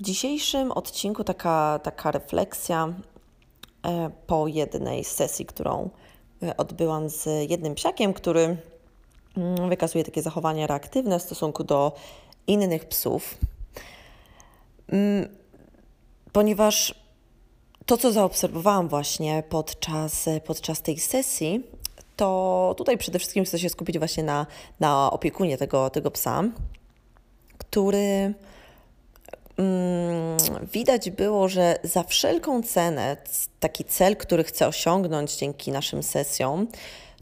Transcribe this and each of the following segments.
W dzisiejszym odcinku taka, taka refleksja e, po jednej sesji, którą e, odbyłam z jednym psiakiem, który mm, wykazuje takie zachowania reaktywne w stosunku do innych psów. Mm, ponieważ to, co zaobserwowałam właśnie podczas, podczas tej sesji, to tutaj przede wszystkim chcę się skupić właśnie na, na opiekunie tego, tego psa, który widać było, że za wszelką cenę taki cel, który chce osiągnąć dzięki naszym sesjom,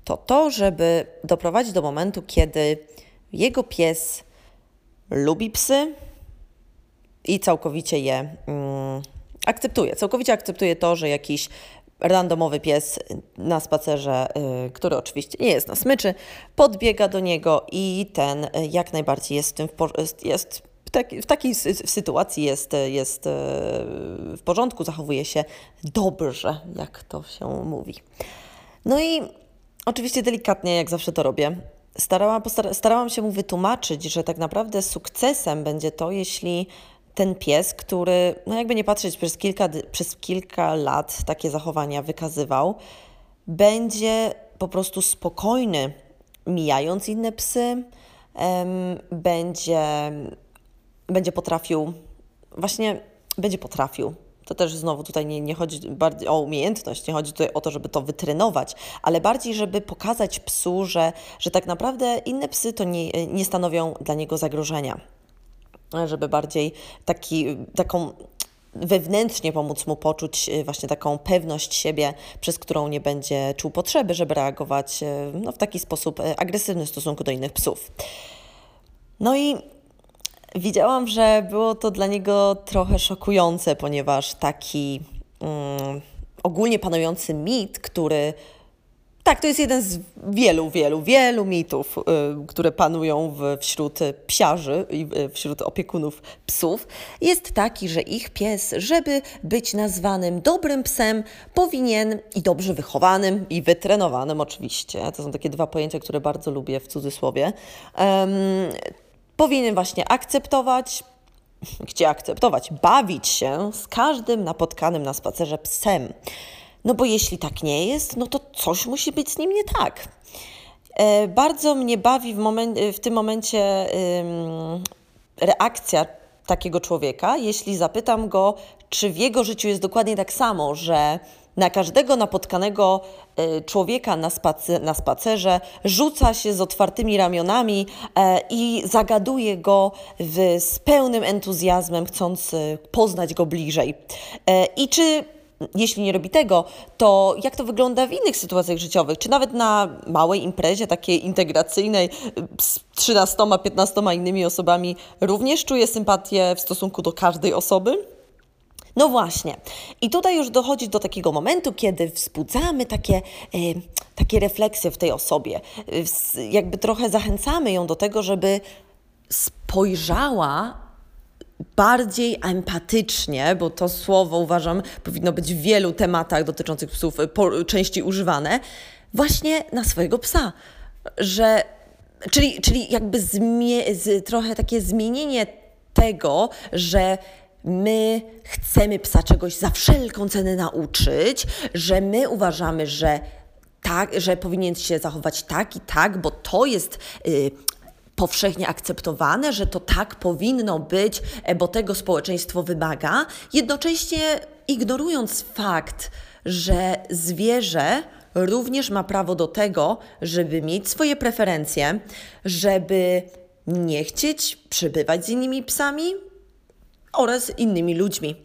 to to, żeby doprowadzić do momentu, kiedy jego pies lubi psy i całkowicie je mm, akceptuje. Całkowicie akceptuje to, że jakiś randomowy pies na spacerze, y, który oczywiście nie jest na smyczy, podbiega do niego i ten y, jak najbardziej jest w tym jest w, taki, w takiej sytuacji jest, jest y, w porządku, zachowuje się dobrze, jak to się mówi. No i oczywiście delikatnie, jak zawsze to robię, starałam, starałam się mu wytłumaczyć, że tak naprawdę sukcesem będzie to, jeśli ten pies, który, no jakby nie patrzeć, przez kilka, przez kilka lat takie zachowania wykazywał, będzie po prostu spokojny, mijając inne psy, będzie, będzie potrafił, właśnie będzie potrafił. To też znowu tutaj nie, nie chodzi bardziej o umiejętność, nie chodzi tutaj o to, żeby to wytrenować, ale bardziej, żeby pokazać psu, że, że tak naprawdę inne psy to nie, nie stanowią dla niego zagrożenia żeby bardziej taki, taką wewnętrznie pomóc mu poczuć e, właśnie taką pewność siebie, przez którą nie będzie czuł potrzeby, żeby reagować e, no, w taki sposób e, agresywny w stosunku do innych psów. No i widziałam, że było to dla niego trochę szokujące, ponieważ taki um, ogólnie panujący mit, który tak, to jest jeden z wielu, wielu, wielu mitów, y, które panują w, wśród psiarzy i wśród opiekunów psów. Jest taki, że ich pies, żeby być nazwanym dobrym psem, powinien i dobrze wychowanym i wytrenowanym oczywiście, to są takie dwa pojęcia, które bardzo lubię w cudzysłowie, powinien właśnie akceptować, gdzie akceptować, bawić się z każdym napotkanym na spacerze psem. No bo jeśli tak nie jest, no to coś musi być z nim nie tak. E, bardzo mnie bawi w, moment, w tym momencie reakcja takiego człowieka, jeśli zapytam go, czy w jego życiu jest dokładnie tak samo, że na każdego napotkanego e, człowieka na, spacer, na spacerze rzuca się z otwartymi ramionami e, i zagaduje go w, z pełnym entuzjazmem, chcąc poznać go bliżej. I czy jeśli nie robi tego, to jak to wygląda w innych sytuacjach życiowych? Czy nawet na małej imprezie, takiej integracyjnej z 13-15 innymi osobami, również czuje sympatię w stosunku do każdej osoby? No właśnie. I tutaj już dochodzi do takiego momentu, kiedy wzbudzamy takie, e, takie refleksje w tej osobie. Jakby trochę zachęcamy ją do tego, żeby spojrzała bardziej empatycznie, bo to słowo uważam powinno być w wielu tematach dotyczących psów y, po, częściej używane, właśnie na swojego psa. Że, czyli, czyli jakby zmie, z, trochę takie zmienienie tego, że my chcemy psa czegoś za wszelką cenę nauczyć, że my uważamy, że tak, że powinien się zachować tak i tak, bo to jest y, powszechnie akceptowane, że to tak powinno być, e, bo tego społeczeństwo wymaga, jednocześnie ignorując fakt, że zwierzę również ma prawo do tego, żeby mieć swoje preferencje, żeby nie chcieć przebywać z innymi psami oraz innymi ludźmi.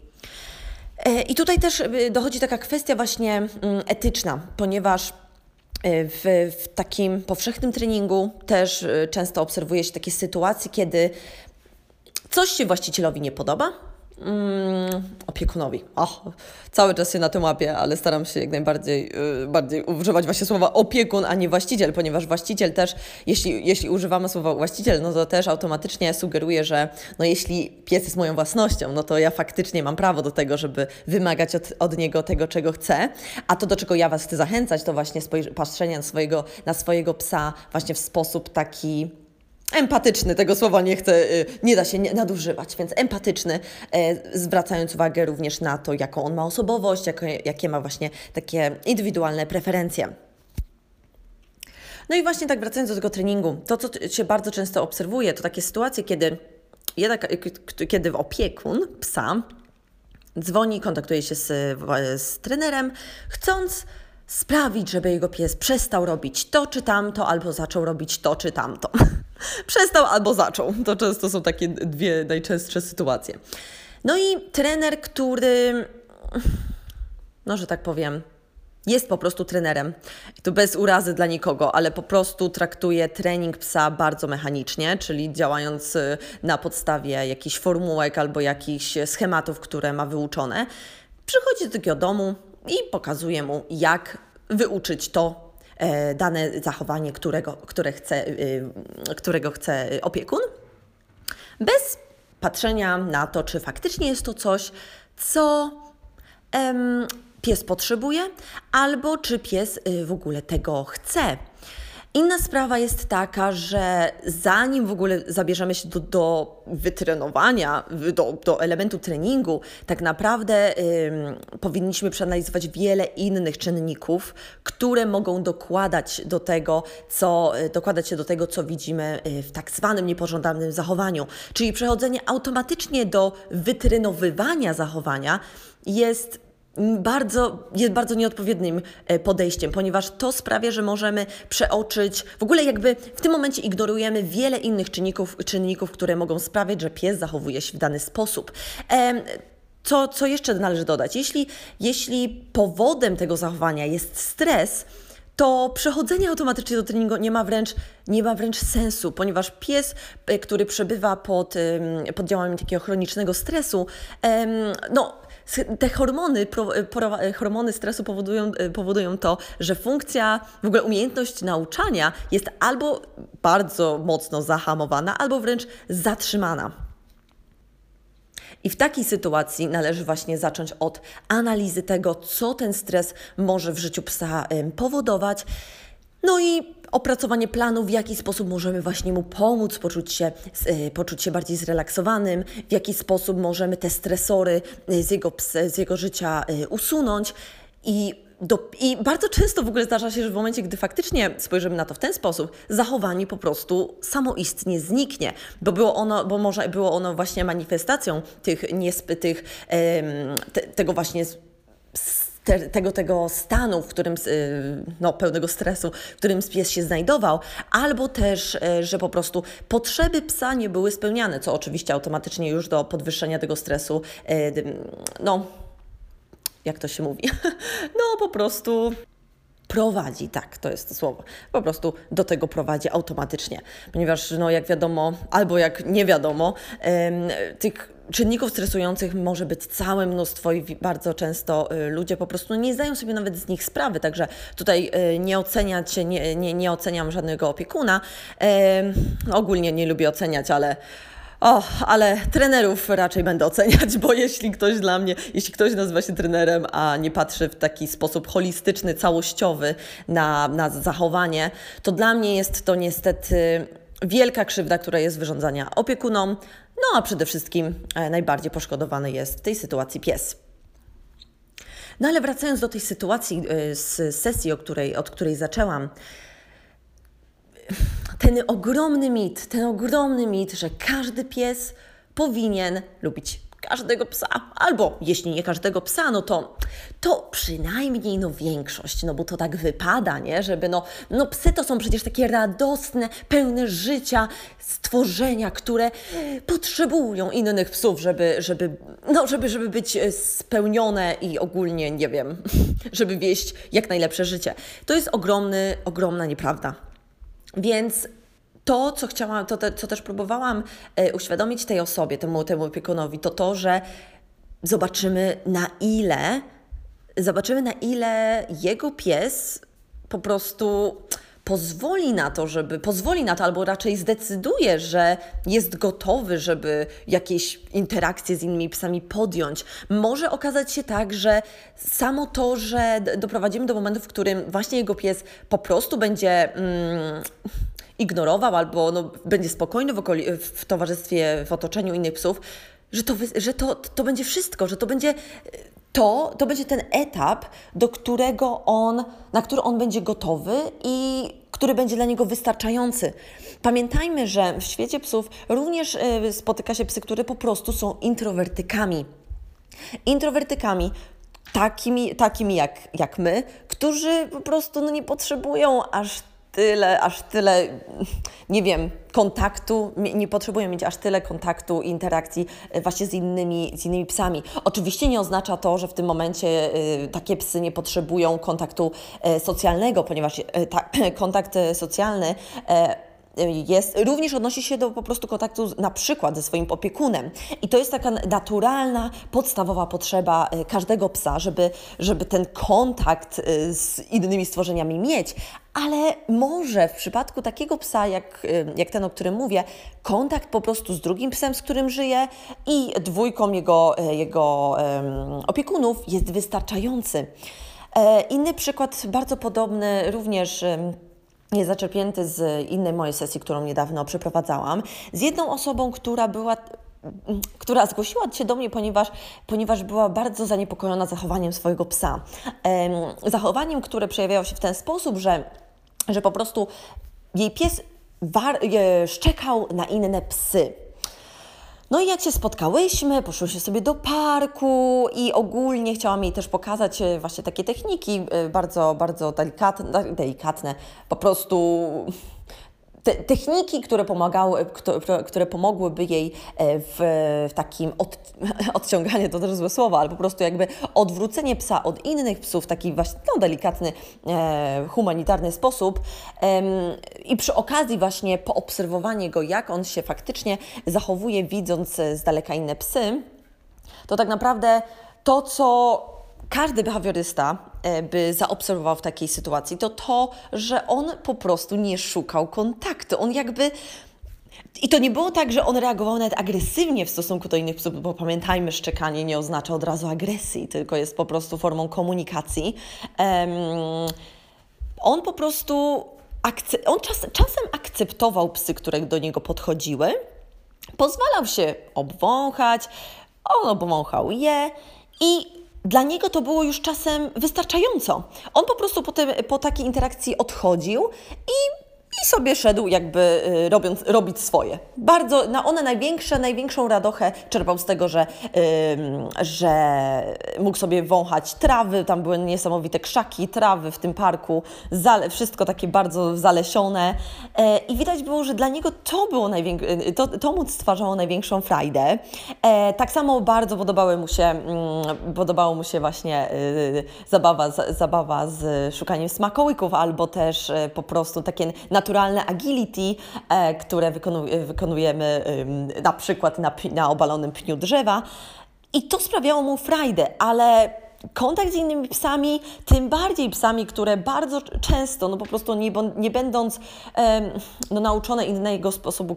E, I tutaj też e, dochodzi taka kwestia właśnie mm, etyczna, ponieważ E, w, w, takim powszechnym treningu też często obserwuje się takie sytuacje, kiedy coś się właścicielowi nie podoba, Mm, opiekunowi. O, cały czas się na tym łapię, ale staram się jak najbardziej yy, bardziej używać właśnie słowa opiekun, a nie właściciel, ponieważ właściciel też, jeśli, jeśli używamy słowa właściciel, no to też automatycznie sugeruje, że no jeśli pies jest moją własnością, no to ja faktycznie mam prawo do tego, żeby wymagać od, od niego tego, czego chcę. A to, do czego ja Was chcę zachęcać, to właśnie patrzenie na swojego, na swojego psa właśnie w sposób taki empatyczny, tego słowa nie chcę, y, nie da się nadużywać, więc empatyczny, e, zwracając uwagę również na to, jaką on ma osobowość, jakie, ma właśnie takie indywidualne preferencje. No i właśnie tak wracając do tego treningu, to co się bardzo często obserwuje, to takie sytuacje, kiedy, jednak, kiedy opiekun psa dzwoni, kontaktuje się z, z trenerem, chcąc sprawić, żeby jego pies przestał robić to czy tamto, albo zaczął robić to czy tamto. przestał albo zaczął. To często są takie dwie najczęstsze sytuacje. No i trener, który, no że tak powiem, jest po prostu trenerem. I to bez urazy dla nikogo, ale po prostu traktuje trening psa bardzo mechanicznie, czyli działając y, na podstawie jakichś formułek albo jakichś schematów, które ma wyuczone. Przychodzi do takiego domu i pokazuje mu, jak wyuczyć to dane zachowanie, którego, które chce, y, którego chce opiekun, bez patrzenia na to, czy faktycznie jest to coś, co pies potrzebuje, albo czy pies y, w ogóle tego chce. Inna sprawa jest taka, że zanim w ogóle zabierzemy się do, do wytrenowania, do, do elementu treningu, tak naprawdę ym, powinniśmy przeanalizować wiele innych czynników, które mogą dokładać do tego, co, y, dokładać się do tego, co widzimy y, w tak zwanym niepożądanym zachowaniu. Czyli przechodzenie automatycznie do wytrenowywania zachowania jest bardzo, jest bardzo nieodpowiednim e, podejściem, ponieważ to sprawia, że możemy przeoczyć, w ogóle jakby w tym momencie ignorujemy wiele innych czynników, czynników które mogą sprawiać, że pies zachowuje się w dany sposób. Co, co jeszcze należy dodać? Jeśli, jeśli powodem tego zachowania jest stres, to przechodzenie automatycznie do treningu nie ma wręcz, nie ma wręcz sensu, ponieważ pies, e, który przebywa pod, pod działaniem takiego chronicznego stresu, no, te hormony, hormony stresu powodują, e, powodują to, że funkcja, w ogóle umiejętność nauczania jest albo bardzo mocno zahamowana, albo wręcz zatrzymana. I w takiej sytuacji należy właśnie zacząć od analizy tego, co ten stres może w życiu psa powodować. No i opracowanie planu, w jaki sposób możemy właśnie mu pomóc poczuć się, e, poczuć się bardziej zrelaksowanym, w jaki sposób możemy te stresory e, z jego, z jego życia e, usunąć. I do, I bardzo często w ogóle zdarza się, że w momencie, gdy faktycznie spojrzymy na to w ten sposób, zachowanie po prostu samoistnie zniknie, bo było ono, bo może było ono właśnie manifestacją tych, niespytych, te, tego właśnie te, tego, tego stanu, w którym, y, no, pełnego stresu, w którym pies się znajdował, albo też, y, że po prostu potrzeby psa nie były spełniane, co oczywiście automatycznie już do podwyższenia tego stresu, y, no, jak to się mówi, no po prostu prowadzi, tak, to jest to słowo, po prostu do tego prowadzi automatycznie, ponieważ, no, jak wiadomo, albo jak nie wiadomo, tych czynników stresujących może być całe mnóstwo i bardzo często y, ludzie po prostu nie zdają sobie nawet z nich sprawy, także tutaj y, nie oceniać, nie, nie, nie oceniam żadnego opiekuna. Ogólnie nie lubię oceniać, ale o, ale trenerów raczej będę oceniać, bo jeśli ktoś dla mnie, jeśli ktoś nazywa się trenerem, a nie patrzy w taki sposób holistyczny, całościowy na, na zachowanie, to dla mnie jest to niestety wielka krzywda, która jest wyrządzania opiekunom, no a przede wszystkim e, najbardziej poszkodowany jest w tej sytuacji pies. No ale wracając do tej sytuacji e, z sesji, której, od której zaczęłam, ten ogromny mit, ten ogromny mit, że każdy pies powinien lubić każdego psa, albo jeśli nie każdego psa, no to, to przynajmniej no większość, no bo to tak wypada, nie? Żeby no, no psy to są przecież takie radosne, pełne życia stworzenia, które potrzebują innych psów, żeby, żeby, no, żeby, żeby być spełnione i ogólnie, nie wiem, żeby wieść jak najlepsze życie. To jest ogromny, ogromna nieprawda. Więc to, co chciałam, to te, co też próbowałam e, uświadomić tej osobie, temu, temu opiekunowi, to to, że zobaczymy na ile, zobaczymy na ile jego pies po prostu pozwoli na to, żeby, pozwoli na to, albo raczej zdecyduje, że jest gotowy, żeby jakieś interakcje z innymi psami podjąć. Może okazać się tak, że samo to, że doprowadzimy do momentu, w którym właśnie jego pies po prostu będzie. Mm, ignorował albo no, będzie spokojny w, okoli- w towarzystwie, w otoczeniu innych psów, że, to, że to, to będzie wszystko, że to będzie to, to będzie ten etap, do którego on, na który on będzie gotowy i który będzie dla niego wystarczający. Pamiętajmy, że w świecie psów również y, spotyka się psy, które po prostu są introwertykami. Introwertykami, takimi, takimi jak, jak my, którzy po prostu no, nie potrzebują aż tyle, aż tyle, nie wiem, kontaktu, nie potrzebują mieć aż tyle kontaktu i interakcji e, właśnie z innymi, z innymi psami. Oczywiście nie oznacza to, że w tym momencie y, takie psy nie potrzebują kontaktu y, socjalnego, ponieważ ta, kontakt socjalny jest, również odnosi się do po prostu kontaktu na przykład ze swoim opiekunem. I to jest taka naturalna, podstawowa potrzeba każdego psa, żeby, żeby ten kontakt z innymi stworzeniami mieć, ale może w przypadku takiego psa, jak, jak ten, o którym mówię, kontakt po prostu z drugim psem, z którym żyje i dwójką jego, e, jego um, opiekunów jest wystarczający. E, inny przykład, bardzo podobny, również. Um, jest zaczerpnięty z innej mojej sesji, którą niedawno przeprowadzałam, z jedną osobą, która była która zgłosiła się do mnie, ponieważ, ponieważ była bardzo zaniepokojona zachowaniem swojego psa. Zachowaniem, które przejawiało się w ten sposób, że że po prostu jej pies war, szczekał na inne psy. No i jak się spotkałyśmy, poszłyśmy sobie do parku i ogólnie chciałam jej też pokazać e, właśnie takie techniki e, bardzo, bardzo delikatne, delikatne po prostu te, techniki, które, pomagały, które pomogłyby jej e, w, takim od, odciąganiu, to też złe słowo, ale po prostu jakby odwrócenie psa od innych psów w taki właśnie no, delikatny, e, humanitarny sposób i przy okazji właśnie poobserwowanie go, jak on się faktycznie zachowuje, widząc z daleka inne psy, to tak naprawdę to, co każdy behawiorysta e, by zaobserwował w takiej sytuacji, to to, że on po prostu nie szukał kontaktu. On jakby. I to nie było tak, że on reagował nawet agresywnie w stosunku do innych psów, bo pamiętajmy, szczekanie nie oznacza od razu agresji, tylko jest po prostu formą komunikacji. Um, on po prostu. On czas, czasem akceptował psy, które do niego podchodziły, pozwalał się obwąchać, on obwąchał je i dla niego to było już czasem wystarczająco. On po prostu po, po takiej interakcji odchodził i i sobie szedł jakby y, robiąc, robić swoje. Bardzo, na one największe, największą radochę czerpał z tego, że, że mógł sobie wąchać trawy, tam były niesamowite krzaki, trawy w tym parku, zale, wszystko takie bardzo zalesione e, i widać było, że dla niego to było największe, y, to, to mu stwarzało największą frajdę. E, tak samo bardzo podobały mu się, mm, podobało mu się właśnie y, zabawa, zabawa z szukaniem smakołyków albo też po prostu takie naturalne agility, e, które wykonujemy na przykład na, na obalonym pniu drzewa. I to sprawiało mu frajdę, ale kontakt z innymi psami, tym bardziej psami, które bardzo często, no po prostu nie, nie będąc no, nauczone innego sposobu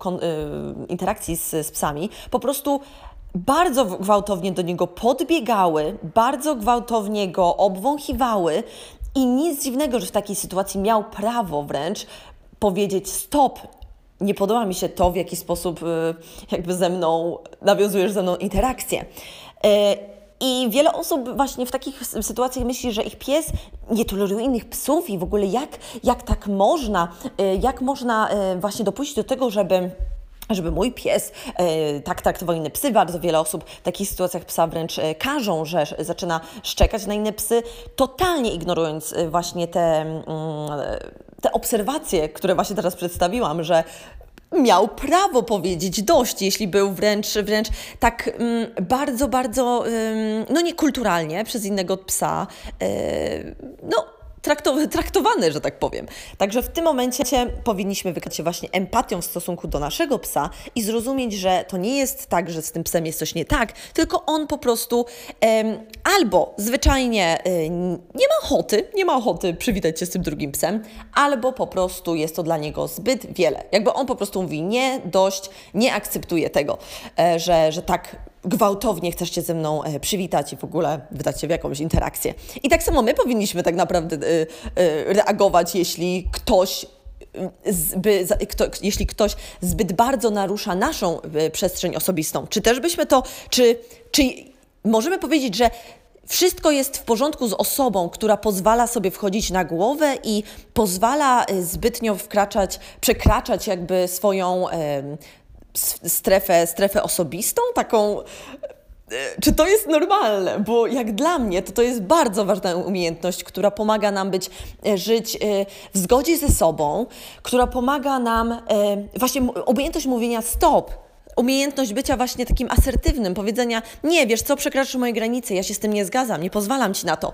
interakcji z, z psami, po prostu bardzo gwałtownie do niego podbiegały, bardzo gwałtownie go obwąchiwały. I nic dziwnego, że w takiej sytuacji miał prawo wręcz powiedzieć stop, nie podoba mi się to, w jaki sposób y, jakby ze mną nawiązujesz ze mną interakcję. Y, I wiele osób właśnie w takich sytuacjach myśli, że ich pies nie toleruje innych psów i w ogóle jak, jak tak można, y, jak można właśnie dopuścić do tego, żeby żeby mój pies e, tak traktował inne psy. Bardzo wiele osób w takich sytuacjach psa wręcz e, każą, że zaczyna szczekać na inne psy, totalnie ignorując właśnie te, mm, te obserwacje, które właśnie teraz przedstawiłam, że miał prawo powiedzieć dość, jeśli był wręcz, wręcz tak mm, bardzo, bardzo, no niekulturalnie przez innego psa, no traktowany, że tak powiem. Także w tym momencie powinniśmy wykazać się właśnie empatią w stosunku do naszego psa i zrozumieć, że to nie jest tak, że z tym psem jest coś nie tak, tylko on po prostu em, albo zwyczajnie y, nie ma ochoty, nie ma ochoty przywitać się z tym drugim psem, albo po prostu jest to dla niego zbyt wiele. Jakby on po prostu mówi nie, dość, nie akceptuje tego, e, że, że tak gwałtownie chcesz się ze mną e, przywitać i w ogóle wydać się w jakąś interakcję. I tak samo my powinniśmy tak naprawdę e, reagować, jeśli ktoś Zby, kto, jeśli ktoś zbyt bardzo narusza naszą przestrzeń osobistą, czy też byśmy to, czy, czy możemy powiedzieć, że wszystko jest w porządku z osobą, która pozwala sobie wchodzić na głowę i pozwala zbytnio wkraczać, przekraczać jakby swoją strefę, strefę osobistą, taką e, czy to jest normalne? Bo jak dla mnie, to to jest bardzo ważna umiejętność, która pomaga nam być, e, żyć e, w zgodzie ze sobą, która pomaga nam, właśnie umiejętność mówienia stop, umiejętność bycia właśnie takim asertywnym, powiedzenia nie, wiesz co, przekraczasz moje granice, ja się z tym nie zgadzam, nie pozwalam ci na to.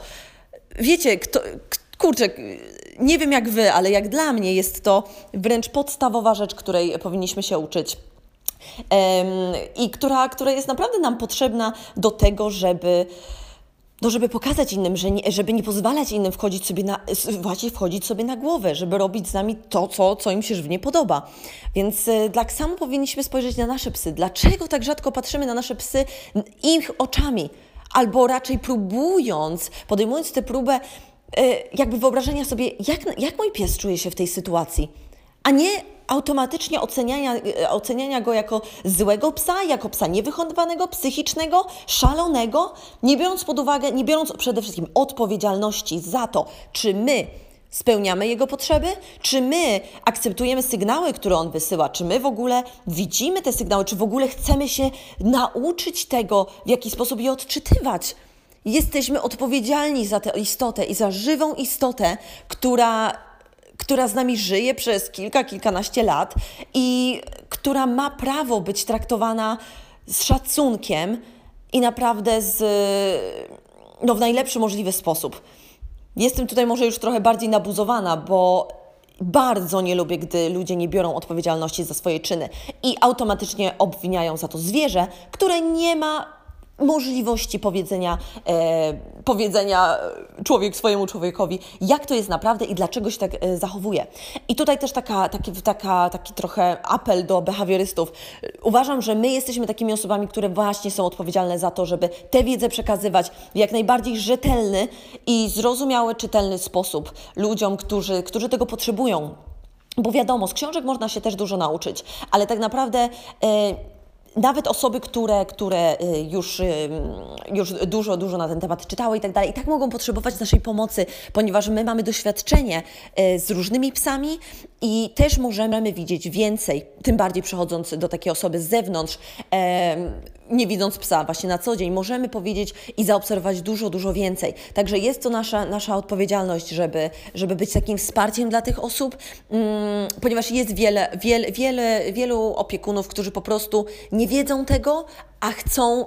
Wiecie, kto, kurczę, nie wiem jak wy, ale jak dla mnie jest to wręcz podstawowa rzecz, której powinniśmy się uczyć i która, która jest naprawdę nam potrzebna do tego, żeby no, żeby pokazać innym, że nie, żeby nie pozwalać innym wchodzić sobie na, właśnie wchodzić sobie na głowę, żeby robić z nami to, co, co im się żywnie podoba. Więc tak samo powinniśmy spojrzeć na nasze psy. Dlaczego tak rzadko patrzymy na nasze psy ich oczami? Albo raczej próbując, podejmując tę próbę, y, jakby wyobrażenia sobie, jak, jak mój pies czuje się w tej sytuacji, a nie automatycznie oceniania, e, oceniania go jako złego psa, jako psa niewychowanego, psychicznego, szalonego, nie biorąc pod uwagę, nie biorąc przede wszystkim odpowiedzialności za to, czy my spełniamy jego potrzeby, czy my akceptujemy sygnały, które on wysyła, czy my w ogóle widzimy te sygnały, czy w ogóle chcemy się nauczyć tego, w jaki sposób je odczytywać. Jesteśmy odpowiedzialni za tę istotę i za żywą istotę, która która z nami żyje przez kilka, kilkanaście lat i która ma prawo być traktowana z szacunkiem i naprawdę z, no, w najlepszy możliwy sposób. Jestem tutaj może już trochę bardziej nabuzowana, bo bardzo nie lubię, gdy ludzie nie biorą odpowiedzialności za swoje czyny i automatycznie obwiniają za to zwierzę, które nie ma możliwości powiedzenia, e, powiedzenia człowiek swojemu człowiekowi, jak to jest naprawdę i dlaczego się tak e, zachowuje. I tutaj też taka, taki, taka, taki trochę apel do behawiorystów. Uważam, że my jesteśmy takimi osobami, które właśnie są odpowiedzialne za to, żeby tę wiedzę przekazywać w jak najbardziej rzetelny i zrozumiały, czytelny sposób ludziom, którzy, którzy tego potrzebują. Bo wiadomo, z książek można się też dużo nauczyć, ale tak naprawdę e, nawet osoby, które, które y, już, y, już dużo, dużo na ten temat czytały i tak dalej, i tak mogą potrzebować naszej pomocy, ponieważ my mamy doświadczenie y, z różnymi psami i też możemy widzieć więcej, tym bardziej przechodząc do takiej osoby z zewnątrz, nie widząc psa właśnie na co dzień, możemy powiedzieć i zaobserwować dużo, dużo więcej. Także jest to nasza, nasza odpowiedzialność, żeby, żeby być takim wsparciem dla tych osób, mm, ponieważ jest wiele, wiele, wiele, wielu opiekunów, którzy po prostu nie wiedzą tego, a chcą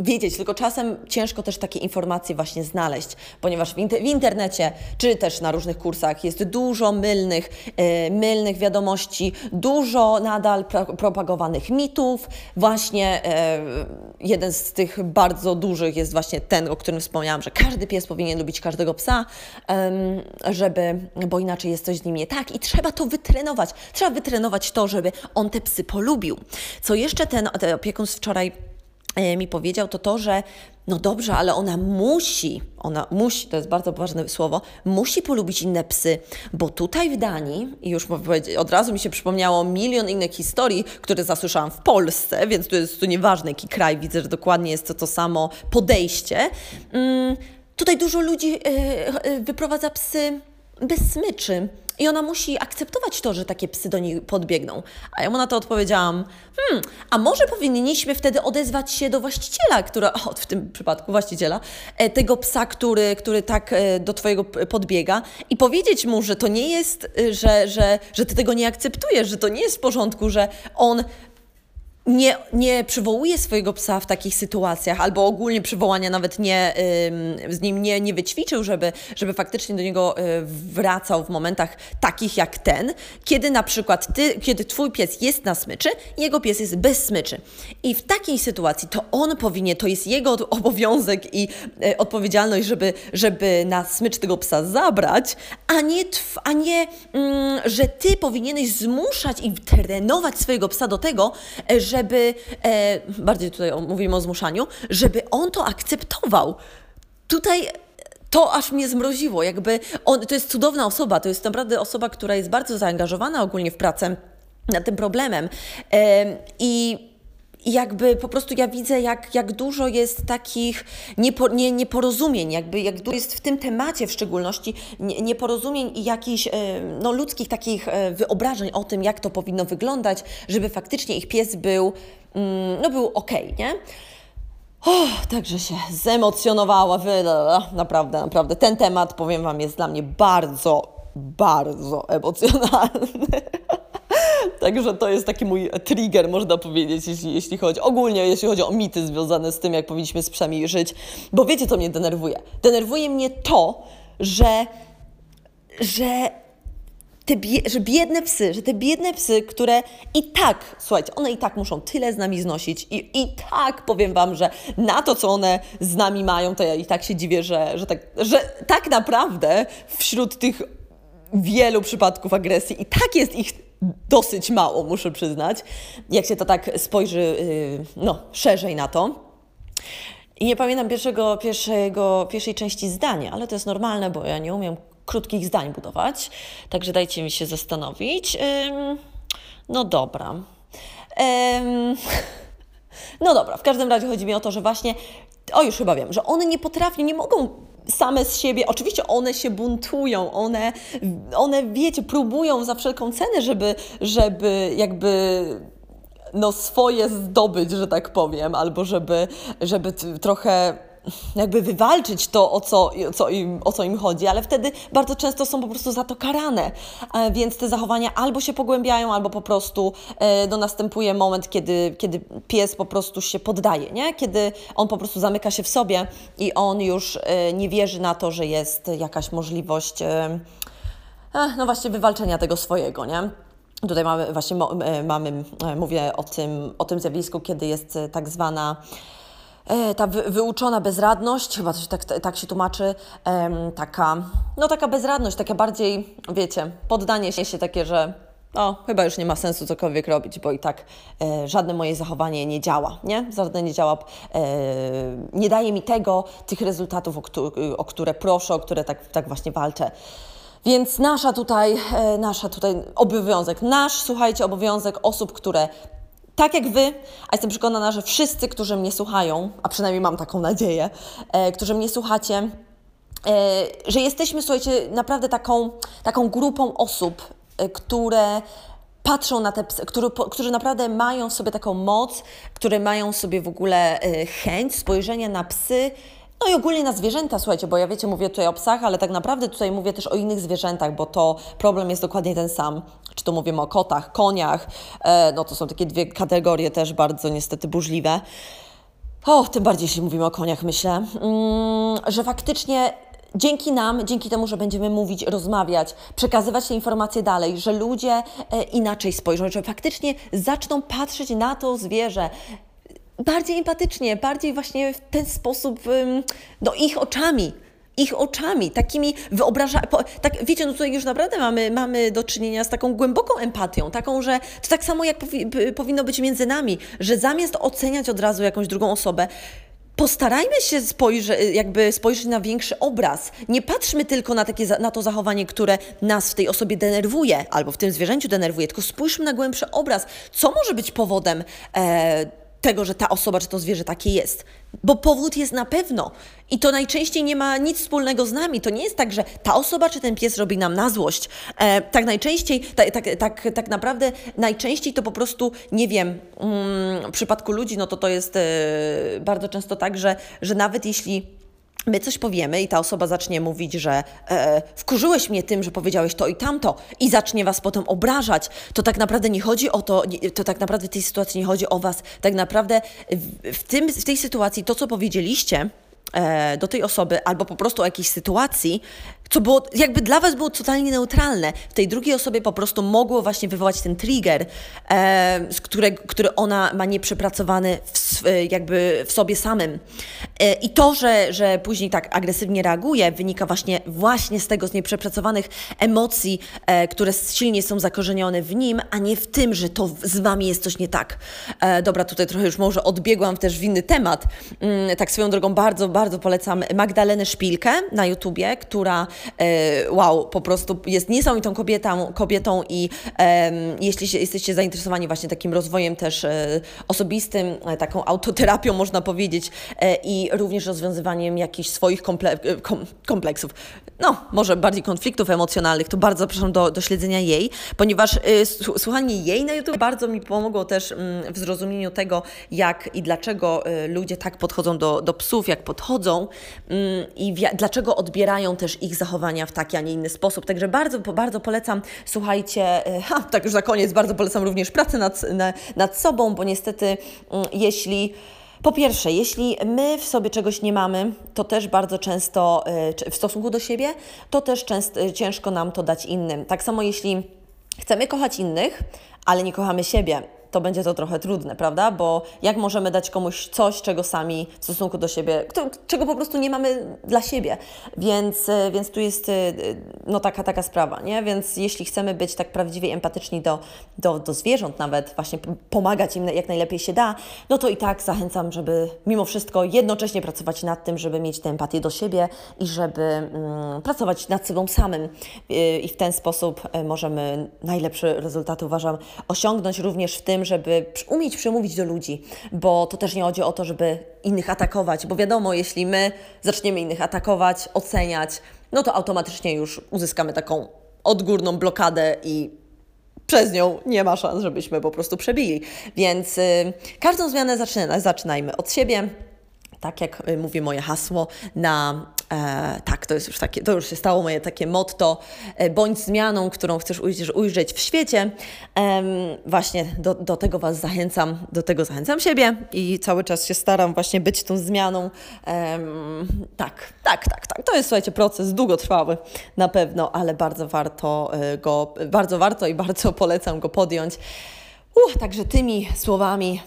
wiedzieć, tylko czasem ciężko też takie informacje właśnie znaleźć, ponieważ w, inter w internecie czy też na różnych kursach jest dużo mylnych, yy, mylnych wiadomości, dużo nadal pro propagowanych mitów. Właśnie yy, jeden z tych bardzo dużych jest właśnie ten, o którym wspomniałam, że każdy pies powinien lubić każdego psa, yy, żeby, bo inaczej jest coś z nim nie tak i trzeba to wytrenować. Trzeba wytrenować to, żeby on te psy polubił. Co jeszcze ten, ten opiekun z wczoraj E, mi powiedział, to to, że no dobrze, ale ona musi, ona musi, to jest bardzo ważne słowo, musi polubić inne psy, bo tutaj w Danii, i już od razu mi się przypomniało milion innych historii, które zasłyszałam w Polsce, więc to jest to nieważne jaki kraj, widzę, że dokładnie jest to to samo podejście. Mm, tutaj dużo ludzi e, e, wyprowadza psy bez smyczy. I ona musi akceptować to, że takie psy do niej podbiegną. A ja mu na to odpowiedziałam, hmm, a może powinniśmy wtedy odezwać się do właściciela, która, o, w tym przypadku właściciela, e, tego psa, który, który tak e, do twojego podbiega i powiedzieć mu, że to nie jest, e, że, że, że ty tego nie akceptujesz, że to nie jest w porządku, że on nie, nie przywołuje swojego psa w takich sytuacjach, albo ogólnie przywołania nawet nie, z nim nie, nie wyćwiczył, żeby, żeby faktycznie do niego y, wracał w momentach takich jak ten, kiedy na przykład ty, kiedy twój pies jest na smyczy, jego pies jest bez smyczy. I w takiej sytuacji to on powinien, to jest jego obowiązek i y, odpowiedzialność, żeby, żeby na smycz tego psa zabrać, a nie, a nie mm, że ty powinieneś zmuszać i trenować swojego psa do tego, że żeby, e, bardziej tutaj mówimy o zmuszaniu, żeby on to akceptował. Tutaj to aż mnie zmroziło. Jakby on, to jest cudowna osoba, to jest naprawdę osoba, która jest bardzo zaangażowana ogólnie w pracę nad tym problemem. E, I i jakby po prostu ja widzę, jak, jak dużo jest takich niepo, nie, nieporozumień, jakby jak dużo jest w tym temacie w szczególności nieporozumień i jakichś e, no, ludzkich takich e, wyobrażeń o tym, jak to powinno wyglądać, żeby faktycznie ich pies był, mm, no, był ok, nie? Oh, także się zemocjonowała, naprawdę, naprawdę. Ten temat, powiem Wam, jest dla mnie bardzo, bardzo emocjonalny. Także to jest taki mój trigger, można powiedzieć, jeśli, jeśli chodzi ogólnie, jeśli chodzi o mity związane z tym, jak powinniśmy z psami żyć. Bo wiecie, co mnie denerwuje? Denerwuje mnie to, że, że te bie, że biedne psy, że te biedne psy, które i tak, słuchajcie, one i tak muszą tyle z nami znosić i, i tak powiem Wam, że na to, co one z nami mają, to ja i tak się dziwię, że, że, tak, że tak naprawdę wśród tych wielu przypadków agresji i tak jest ich dosyć mało, muszę przyznać, jak się to tak spojrzy y, no, szerzej na to. I nie pamiętam pierwszego, pierwszego, pierwszej części zdania, ale to jest normalne, bo ja nie umiem krótkich zdań budować, także dajcie mi się zastanowić. No dobra. No dobra, w każdym razie chodzi mi o to, że właśnie, o już chyba wiem, że one nie potrafią, nie mogą same z siebie, oczywiście one się buntują, one, one wiecie, próbują za wszelką cenę, żeby, żeby jakby no swoje zdobyć, że tak powiem, albo żeby, żeby trochę jakby wywalczyć to, o co, co im, o co im chodzi, ale wtedy bardzo często są po prostu za to karane, e, więc te zachowania albo się pogłębiają, albo po prostu e, no, następuje moment, kiedy, kiedy pies po prostu się poddaje, nie? kiedy on po prostu zamyka się w sobie i on już e, nie wierzy na to, że jest jakaś możliwość no właśnie wywalczenia tego swojego, nie? Tutaj mamy właśnie mamy, mówię o tym, o tym zjawisku, kiedy jest tak zwana E, ta wyuczona bezradność, chyba to się tak, tak się tłumaczy, taka, no taka bezradność, takie bardziej, wiecie, poddanie się takie, że no, chyba już nie ma sensu cokolwiek robić, bo i tak e, żadne moje zachowanie nie działa, nie? Żadne nie działa, e, nie daje mi tego, tych rezultatów, o, o które proszę, o które tak, tak właśnie walczę. Więc nasza tutaj, e, nasza tutaj obowiązek, nasz, słuchajcie, obowiązek osób, które tak jak wy, a jestem przekonana, że wszyscy, którzy mnie słuchają, a przynajmniej mam taką nadzieję, e, którzy mnie słuchacie, e, że jesteśmy, słuchajcie, naprawdę taką, taką grupą osób, e, które patrzą na te psy, który, którzy naprawdę mają w sobie taką moc, które mają w sobie w ogóle e, chęć spojrzenia na psy no i ogólnie na zwierzęta, słuchajcie, bo ja wiecie, mówię tutaj o psach, ale tak naprawdę tutaj mówię też o innych zwierzętach, bo to problem jest dokładnie ten sam. To mówimy o kotach, koniach, e, no to są takie dwie kategorie też bardzo niestety burzliwe. O, tym bardziej jeśli mówimy o koniach, myślę, mm, że faktycznie dzięki nam, dzięki temu, że będziemy mówić, rozmawiać, przekazywać te informacje dalej, że ludzie e, inaczej spojrzą, że faktycznie zaczną patrzeć na to zwierzę bardziej empatycznie, bardziej właśnie w ten sposób, no ich oczami, ich oczami, takimi wyobraża... Tak, wiecie, no tutaj już naprawdę mamy, mamy do czynienia z taką głęboką empatią, taką, że to tak samo jak powi powinno być między nami, że zamiast oceniać od razu jakąś drugą osobę, postarajmy się spojrzy, jakby spojrzeć na większy obraz. Nie patrzmy tylko na, takie, na to zachowanie, które nas w tej osobie denerwuje, albo w tym zwierzęciu denerwuje, tylko spójrzmy na głębszy obraz. Co może być powodem e, tego, że ta osoba czy to zwierzę takie jest. Bo powód jest na pewno. I to najczęściej nie ma nic wspólnego z nami. To nie jest tak, że ta osoba czy ten pies robi nam na złość. E, tak najczęściej, tak, tak, tak, tak naprawdę najczęściej to po prostu, nie wiem, mm, w przypadku ludzi, no to to jest e, bardzo często tak, że, że nawet jeśli my coś powiemy i ta osoba zacznie mówić, że e, wkurzyłeś mnie tym, że powiedziałeś to i tamto i zacznie was potem obrażać, to tak naprawdę nie chodzi o to, to tak naprawdę w tej sytuacji nie chodzi o was. Tak naprawdę w, w, tym, w tej sytuacji to, co powiedzieliście, e, do tej osoby, albo po prostu o jakiejś sytuacji, co było, jakby dla Was było totalnie neutralne. W tej drugiej osobie po prostu mogło właśnie wywołać ten trigger, e, które, który ona ma nieprzepracowany w, jakby w sobie samym. E, I to, że, że później tak agresywnie reaguje, wynika właśnie, właśnie z tego, z nieprzepracowanych emocji, e, które silnie są zakorzenione w nim, a nie w tym, że to z Wami jest coś nie tak. E, dobra, tutaj trochę już może odbiegłam też w inny temat. Mm, tak swoją drogą bardzo, bardzo polecam Magdalenę Szpilkę na YouTubie, która E, wow, po prostu jest niesamowitą kobietą, kobietą i jeśli się, jesteście zainteresowani właśnie takim rozwojem też e, osobistym, e, taką autoterapią można powiedzieć i również rozwiązywaniem jakichś swoich komple kompleksów, no może bardziej konfliktów emocjonalnych, to bardzo zapraszam do, do śledzenia jej, ponieważ słuchanie jej na YouTube bardzo mi pomogło też mm, w zrozumieniu tego, jak i dlaczego ludzie tak podchodzą do, do psów, jak podchodzą mm, i dlaczego odbierają też ich zachowania w taki, a nie inny sposób. Także bardzo, bardzo polecam, słuchajcie, e, ha, tak już na koniec, bardzo polecam również pracę nad, nad sobą, bo niestety mm, jeśli po pierwsze, jeśli my w sobie czegoś nie mamy, to też bardzo często e, w stosunku do siebie, to też często, ciężko nam to dać innym. Tak samo jeśli chcemy kochać innych, ale nie kochamy siebie, to będzie to trochę trudne, prawda? Bo jak możemy dać komuś coś, czego sami w stosunku do siebie, czego po prostu nie mamy dla siebie. Więc, e, więc tu jest e, no, taka, taka sprawa, nie? Więc jeśli chcemy być tak prawdziwie empatyczni do, do, do zwierząt, nawet właśnie pomagać im jak najlepiej się da, no to i tak zachęcam, żeby mimo wszystko jednocześnie pracować nad tym, żeby mieć tę empatię do siebie i żeby mm, pracować nad sobą samym. E, I w ten sposób możemy najlepsze rezultaty, uważam, osiągnąć również w tym, żeby umieć przemówić do ludzi, bo to też nie chodzi o to, żeby innych atakować, bo wiadomo, jeśli my zaczniemy innych atakować, oceniać, no to automatycznie już uzyskamy taką odgórną blokadę i przez nią nie ma szans, żebyśmy po prostu przebili. Więc y, każdą zmianę zaczyna, zaczynajmy od siebie. Tak jak y, mówi moje hasło na E, tak, to jest już takie, to już się stało moje takie motto, e, bądź zmianą, którą chcesz ujrzeć, ujrzeć w świecie. E, właśnie do, do tego Was zachęcam, do tego zachęcam siebie i cały czas się staram właśnie być tą zmianą. tak, tak, tak, tak. To jest, słuchajcie, proces długotrwały na pewno, ale bardzo warto e, go, bardzo warto i bardzo polecam go podjąć. Uh, także tymi słowami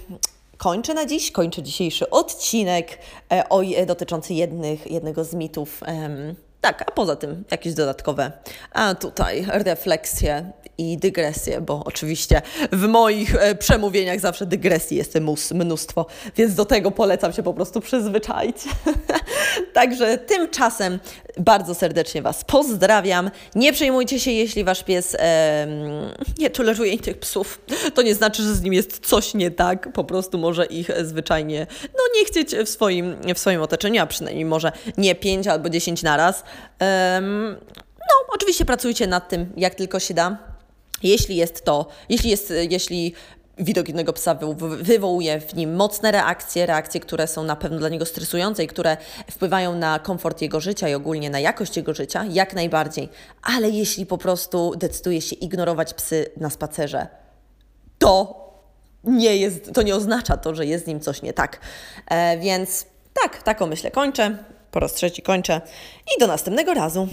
kończę na dziś, kończę dzisiejszy odcinek e, e, dotyczący jednych, jednego z mitów. Tak, a poza tym jakieś dodatkowe, a tutaj refleksje i dygresje, bo oczywiście w moich e, przemówieniach zawsze dygresji jest mnóstwo, więc do tego polecam się po prostu przyzwyczaić. Także tymczasem bardzo serdecznie Was pozdrawiam. Nie przejmujcie się, jeśli Wasz pies e, nie toleruje innych psów. To nie znaczy, że z nim jest coś nie tak, po prostu może ich zwyczajnie no, nie chcieć w swoim, w swoim otoczeniu, a przynajmniej może nie pięć albo dziesięć naraz. E, no, oczywiście pracujcie nad tym, jak tylko się da. Jeśli jest to, jeśli jest, jeśli widok jednego psa wywołuje w nim mocne reakcje, reakcje, które są na pewno dla niego stresujące i które wpływają na komfort jego życia i ogólnie na jakość jego życia, jak najbardziej. Ale jeśli po prostu decyduje się ignorować psy na spacerze, to nie jest, to nie oznacza to, że jest z nim coś nie tak. E, więc tak, taką myślę kończę. Po raz trzeci kończę i do następnego razu.